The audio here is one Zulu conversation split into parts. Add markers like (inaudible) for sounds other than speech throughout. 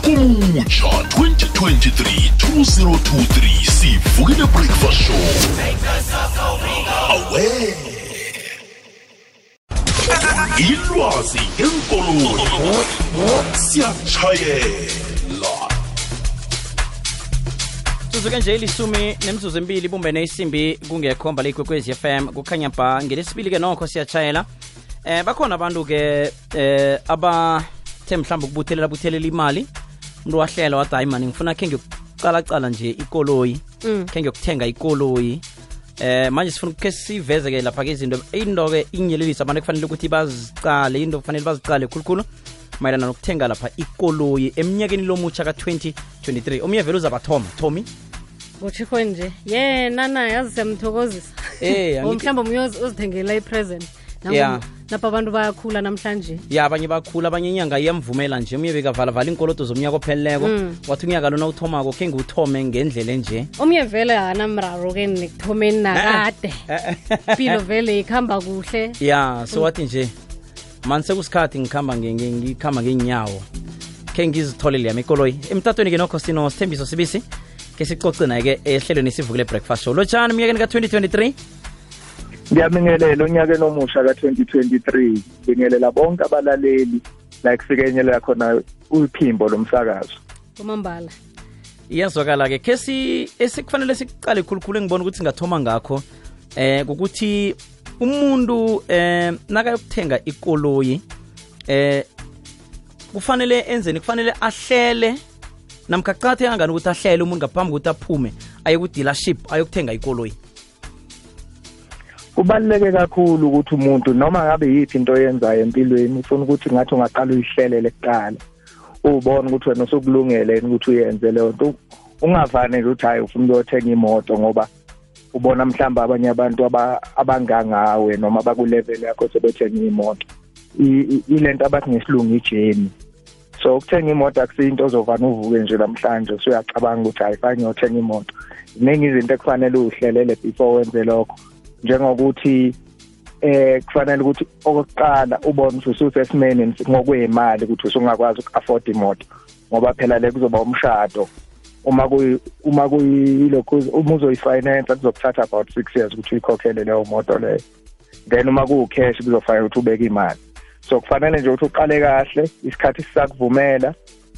ngonyaka omutsha 2023 2023 sivukile breakfast show. Awe. Ilwazi enkoloyi siyatshayela suzuke nje ilisumi nemzuzu embili bumbene isimbi kungekhomba leyikwekwezi fm kukhanya ba ngelesibili ke nokho siyatshayela eh bakhona abantu-ke eh abathe mhlawumbe ukubuthelela buthelela imali umuntu wahlela wathi hayi mani ngifuna khe ngiyokucalacala nje ikoloyi khe ngiyokuthenga ikoloyi. Eh manje sifuna khe siveze-ke lapha-ke izinto. Into-ke inyelelisa abantu ekufanele ukuthi bazicale into kufanele bazicale khulukhulu mayelana nokuthenga lapha ikoloyi eminyakeni lomutsha ka-2023 omunye vele uzabathoma. Tommy kuthikho nje yena naye azisemthokozisa Eh, or (laughs) angithi- mhlawumbe omunye uzithengela i-present Yeah. napha abantu bayakhula namhlanje? Ya abanye bakhula abanye inyanga iyamvumela nje. Omunye bekavalavala iinkolodo zomnyaka opheleleko. Wathi unyaka lona uthomako khe ngiwuthome ngendlela enje. Omunye vele anamraro ke nekuthomeni nakade. Impilo vele ikhamba kuhle. Ya so wathi nje mani sekusikhathi ngikhamba ngikhamba ngeenyawo. Khe ngizitholele yami ikoloyi. Emtatweni ke nokho sino sithembiso sibisi ke sicoce naye-ke ehlelweni sivukile breakfast show. Lotshani emnyakeni ka-2023 ngiyabingelela onyakeni omusha ka-2023 bingelela bonke abalaleli la kufikenyelela khona uphimbo lomsakazo. Kumambala iyazwakala-ke. Khesi esikufanele sikuqale khulukhulu engibona ukuthi ngathoma ngakho eh ukuthi umuntu eh nakayokuthenga ikoloyi eh kufanele enzeni? Kufanele ahlele namkha kangani ukuthi ahlele umuntu ngaphambi kokuthi aphume aye ku-dealership ayokuthenga ikoloyi kubaluleke kakhulu ukuthi umuntu noma ngabe yiphi into oyenzayo empilweni ufuna ukuthi ngathi ungaqala uyihlelele kuqala ubone ukuthi wena usukulungele ukuthi uyenze leyo nto. Ungavane nje ukuthi hayi ufuna ukuyothenga imoto ngoba ubona mhlawumbe abanye abantu aba- abangangawe noma bakulevel yakho sebethenga imoto. I- i- ilento abathi ngesilungu ijeni so ukuthenga imoto akusiyinto ozovane uvuke nje namhlanje usuyacabanga ukuthi hayi fane ngiyothenga imoto. Ziningi izinto ekufanele uhlelele before wenze lokho. Njengokuthi eh kufanele ukuthi okokuqala ubone ukuthi ususesimeni ngokwemali ukuthi usungakwazi uku-afford imoto ngoba phela le kuzoba umshado. Uma kuyi uma kuyilokhu uma uzoyifinance kuzokuthatha about six years ukuthi uyikhokhele leyo moto leyo. Then uma kuwu-cash kuzofanele ukuthi ubeke imali. So kufanele nje ukuthi uqale kahle isikhathi sisakuvumela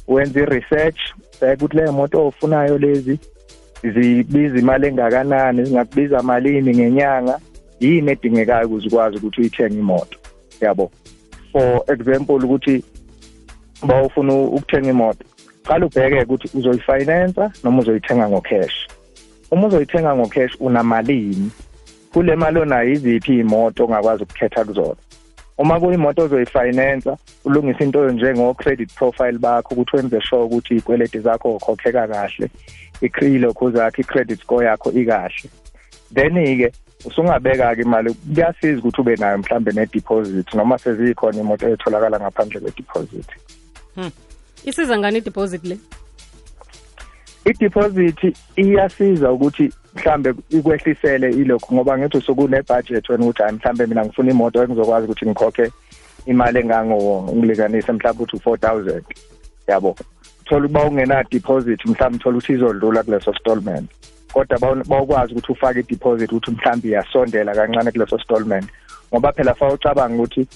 wenze i-research bheka ukuthi leyo moto ofunayo lezi zibiza imali engakanani zingakubiza malini ngenyanga yini edingekayo ukuze ukwazi ukuthi uyithenge imoto? Yabo. For example ukuthi bawufuna ukuthenga imoto qala ubheke ukuthi uzoyifinansa noma uzoyithenga ngocash. Uma uzoyithenga ngocash unamalini? Kule mali onayo iziphi iy'moto ongakwazi ukukhetha kuzona? Uma kuyimoto ozoyifinansa ulungisa into njengo-credit profile bakho ukuthi wenze sure ukuthi iy'kweleti zakho ukhokheka kahle ilokhu zakho i-credit score yakho ikahle. Then-ke usungabeka-ke imali kuyasiza ukuthi ube nayo mhlambe ne-deposit noma sezikhona imoto etholakala ngaphandle kwe-deposit. Isiza ngani i-deposit le? I-deposit iyasiza ukuthi mhlambe ikwehlisele ilokhu ngoba ngithi usukunebudget wena ukuthi hayi mhlambe mina ngifuna imoto engizokwazi ukuthi ngikhokhe imali engango ngilinganise mhlambe ukuthi u-four thousand. Yabo. Thola ukuba ungena deposit mhlawumbe thola ukuthi izodlula kuleso stallment kodwa bawu- bawukwazi ukuthi ufake i-deposit ukuthi mhlawumbe iyasondela kancane kuleso stallment ngoba phela fa ucabanga ukuthi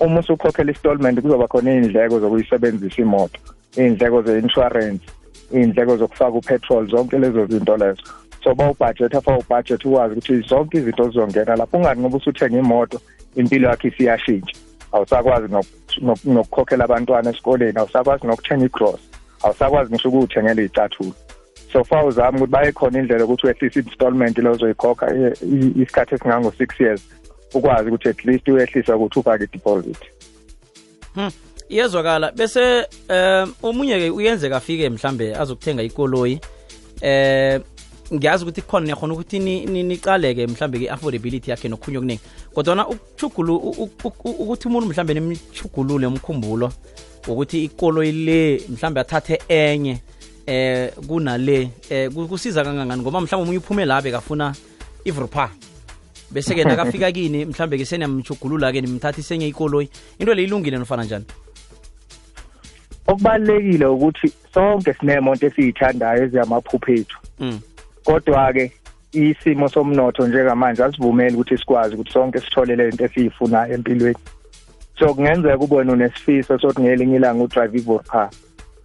uma usukhokhela i-stallment kuzoba khona iy'ndleko zokuyisebenzisa imoto iy'ndleko ze-insurance iy'ndleko zokufaka upetrol zonke lezo zinto lezo. So bawubhajetha fa ubhajethi ukwazi ukuthi zonke izinto zizongena lapho ungathi ngoba usuthenga imoto impilo yakho isiyashintsha. Awusakwazi nok- nok- nokukhokhela abantwana esikoleni awusakwazi nokuthenga i-gross awusakwazi ngisho ukuwuthengela iy'cathulo. So fa uzama ukuthi baye khona indlela yokuthi wehlise i-installment le ozoyikhokha isikhathi esingango-six years ukwazi ukuthi at least uyehlisa ukuthi ufake i-deposit. Iyezwakala. Bese um omunye-ke uyenzeka afike mhlambe azokuthenga ikoloyi eh ngiyazi ukuthi kukhona niyakhona ukuthi ni- ni- nicale-ke mhlambe i-affordability yakhe nokhunye okuningi kodwana ukuchugulu u- u- u- ukuthi umuntu mhlambe nimchugulule umkhumbulo ukuthi ikoloyi le mhlambe athathe enye eh kunale eh ku- kusiza kangangani ngoba mhlawumbe omunye uphume la bekafuna ivrupa bese-ke nakafika (laughs) kini mhlambe ke seniyamjugulula-ke nimthathise enye ikoloyi. Into le ilungile nofana njani? Okubalekile ukuthi sonke sinemonto esiyithandayo eziyamaphuphethu. Mm. Kodwa ke isimo somnotho njengamanje asivumeli ukuthi sikwazi ukuthi sonke sithole lento esiyifunayo empilweni. So kungenzeka ubone unesifiso sokuthi ngelinye ilanga udrive ivorcar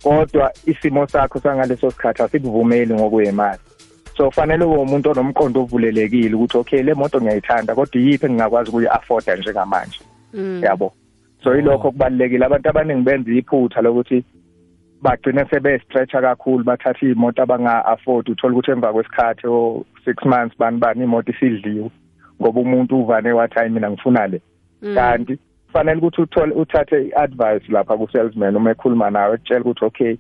kodwa isimo sakho sangaleso sikhathi asikuvumeli ngokuyimali so fanele ube umuntu onomqondo ovulelekile ukuthi okay le moto ngiyayithanda kodwa yiphi engingakwazi ukuyi-afforda njengamanje? Mm. yabo. So yilokho kubalulekile. Abantu abaningi benza iphutha lokuthi bagcine sebe-stretcha kakhulu bathatha iy'moto abanga-afford uthole ukuthi emva kwesikhathi o six months bani bani imoto isidliwe. Ngoba umuntu uvane wathi hayi mina ngifuna le. Mm. kanti kufanele ukuthi uthole uthathe i-advice lapha ku-salesman uma ekhuluma nawe ekutshela ukuthi okay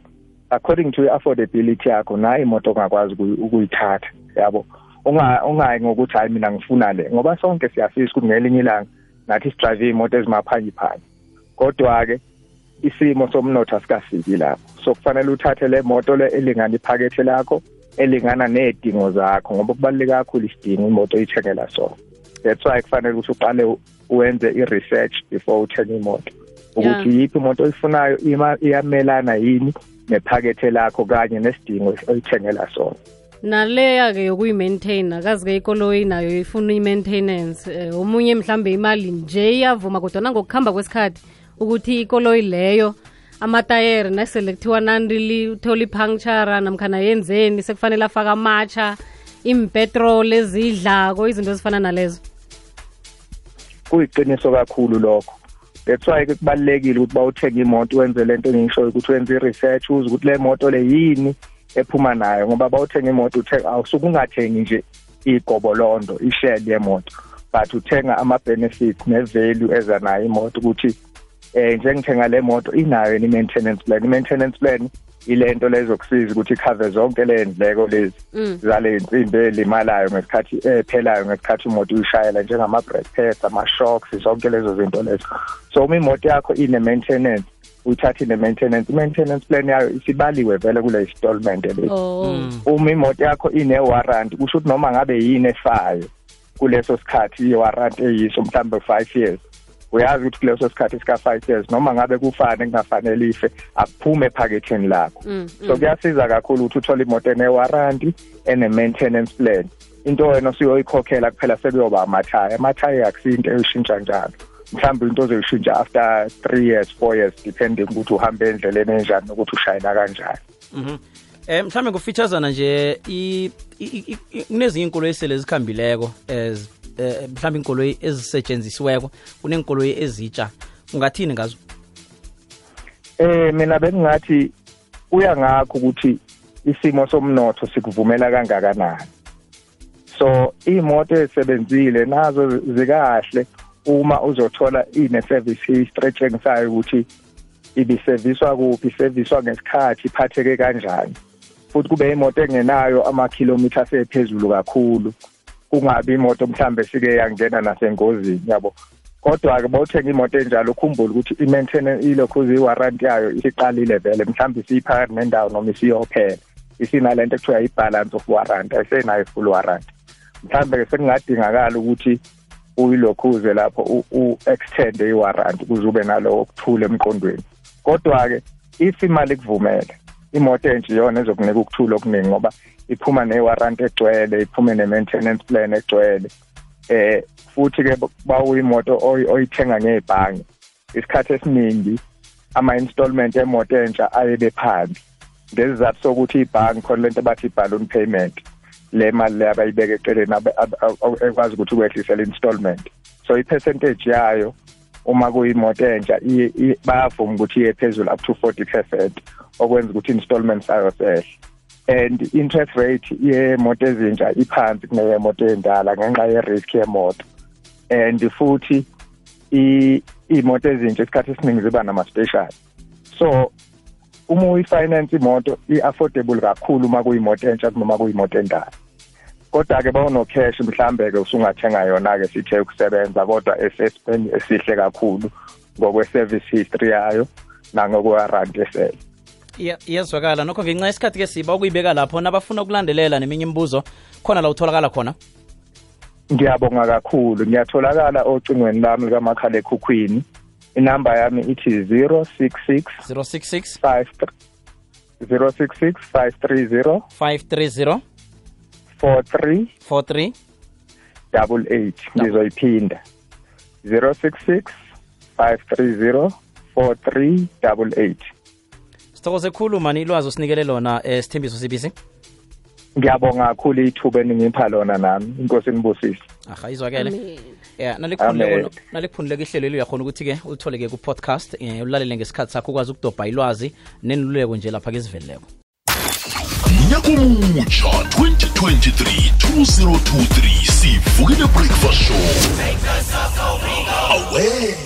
according to i-affordability yakho nayo imoto ongakwazi ukuyi- ukuyithatha. Yabo? Unga- ungayi ngokuthi hayi mina ngifuna le. Ngoba sonke siyafisa ukuthi ngelinye ilanga nathi sidrive iy'moto ezimaphanyiphanyi. Kodwa-ke isimo somnotho asikafiki lapho. So kufanele uthathe le moto le elingana iphakethe lakho elingana nezidingo zakho ngoba kubaluleke kakhulu isidingo imoto oyithengela sona. That's why kufanele ukuthi uqale u- wenze i-research before uthenge imoto. Ukuthi yiphi imoto oyifunayo iyamelana yini nephakethe lakho kanye nesidingo oyithengela sona. Naleya-ke yokuyi-maintain akazi-ke ikoloyi nayo ifuna i-maintenance um omunye mhlambe imali nje iyavuma kodwa ngokuhamba kwesikhathi ukuthi ikoloyi leyo amatayere nasele kuthiwa nandi uthole ipunctura namkhana yenzeni sekufanele afake amatsha impetrol ezidlako izinto ezifana nalezo. Kuyiqiniso kakhulu lokho. That's why kubalulekile ukuthi bawuthenga imoto wenze lento engishoyo ukuthi wenze i-research uze ukuthi le moto le yini ephuma nayo ngoba bawuthenga imoto awusuke ungathengi nje igobolondo ishell yemoto but uthenga ama-benefits ne-value eza nayo imoto ukuthi eh njengithenga le moto inayo yini i-maintenance plan? I-maintenance plan ilento lezokusiza ukuthi ikhave zonke le ndleko lezi Mm. zale nsimbi elimalayo ngesikhathi ephelayo ngesikhathi imoto uyishayela njengama-brake pads ama-shocks zonke lezo zinto lezo. So uma imoto yakho ine-maintenance uyithatha ine-maintenance i-maintenance plan yayo isibaliwe vele kule installment lezi oh. Uma imoto yakho ine-warranty kusho ukuthi noma ngabe yini efayo kuleso sikhathi i-warranty eyiso mhlawumbe five years uyazi ukuthi kuleso sikhathi sika-five years noma ngabe kufane kungafanele ife akuphume ephaketheni lakho. Mm, so kuyasiza kakhulu ukuthi uthole imoto ene-warranty ene-maintenance plan. Into wena usuyoyikhokhela kuphela sekuyoba amathaya. Amathaya akusinto eyishintsha njalo. Mhlawumbe into ozoyishintsha after three years four years depending ukuthi uhambe endleleni enjani nokuthi ushayela kanjani. Mhm. Eh mhlambe ngufeaturesana nje i i- i- i- kunezinye inkolo esele zikhambileko ez eh, mhlambe inkoloyi ezisetshenzisiweko kunenkoloyi ezitsha ungathini ngazo Eh mina bengingathi kuya ngakho ukuthi isimo somnotho sikuvumela kangakanani. So imoto ezisebenzile nazo zikahle uma uzothola ine service history ethengisayo ukuthi ibiserviswa kuphi serviswa ngesikhathi iphatheke kanjani. Futhi kube imoto engenayo ama kilometers ephezulu kakhulu. Kungabi imoto mhlambe sike yangena nasengozini yabo. kodwa ke bawuthenga imoto enjalo ukhumbule ukuthi i-maintenance ilokhuze i-warranty yayo isiqalile vele mhlawumbe isiyiphakathi nendawo noma isiyophela. Isinalento ekuthiwa i-balance of warranty ayisenayo i-full warranty. Mhlawumbe sekungadingakala ukuthi uyilokhuze lapho u-extend i-warranty ukuze ube nalowo kuthula emqondweni. Kodwa-ke if imali kuvumele imoto enje iyona ezokunika ukuthula okuningi ngoba iphuma ne-warranty egcwele iphume ne-maintenance plan egcwele. Eh futhi ke bawuyimoto oy- oyithenga ngebhange. Isikhathi esiningi ama-installment emoto entsha ayebe phansi. Ngesizathu sokuthi ibhange khona lento bathi i-balloon payment le mali le abayibeka eceleni abe- ab- ab- ekwazi ukuthi ukwehlisela installment so i-percentage yayo uma kuyimoto entsha bayavuma ukuthi iye phezulu up to 40 percent okwenza ukuthi installment sayo sehle and interest rate yemoto ezintsha iphansi kuneyemoto endala ngenxa ye-risk yemoto. And futhi iy'moto ezintsha isikhathi esiningi ziba nama-special so uma uyifinance imoto i-affordable kakhulu uma kuyimoto entsha kunoma kuyimoto endala. Kodwa-ke bawuno-cash mhlambe-ke usungathenga yona-ke sithe ukusebenza kodwa esesimeni esihle kakhulu ngokwe-service history yayo nangokwe-warranty esele. Iya- iyazwakala nokho ngenxa yesikhathi ke siba ukuyibeka lapho nabafuna ukulandelela neminye imibuzo khona la utholakala khona? Ngiyabonga kakhulu. Ngiyatholakala ocingweni lami likamakhalekhukhwini. Inamba yami ithi 066 066 066 530 530 43 43 double eight ngizoyiphinda. 066 530 43 double eight sithokoze khulu mani ilwazi usinikele lona eh, sithembiso sibisi. Ngiyabonga kakhulu ithuba eningipha lona nami inkosi nibusise aha izwakele. Ya nalikhunuleka ihlelo eli uyakhona ukuthi-ke ulithole-ke ku-podcast um ulalele ngesikhathi sakho ukwazi ukudobha ilwazi neniluleko nje lapha ke nyakomutsha 2023-2023 sivukile breakfast show. Awe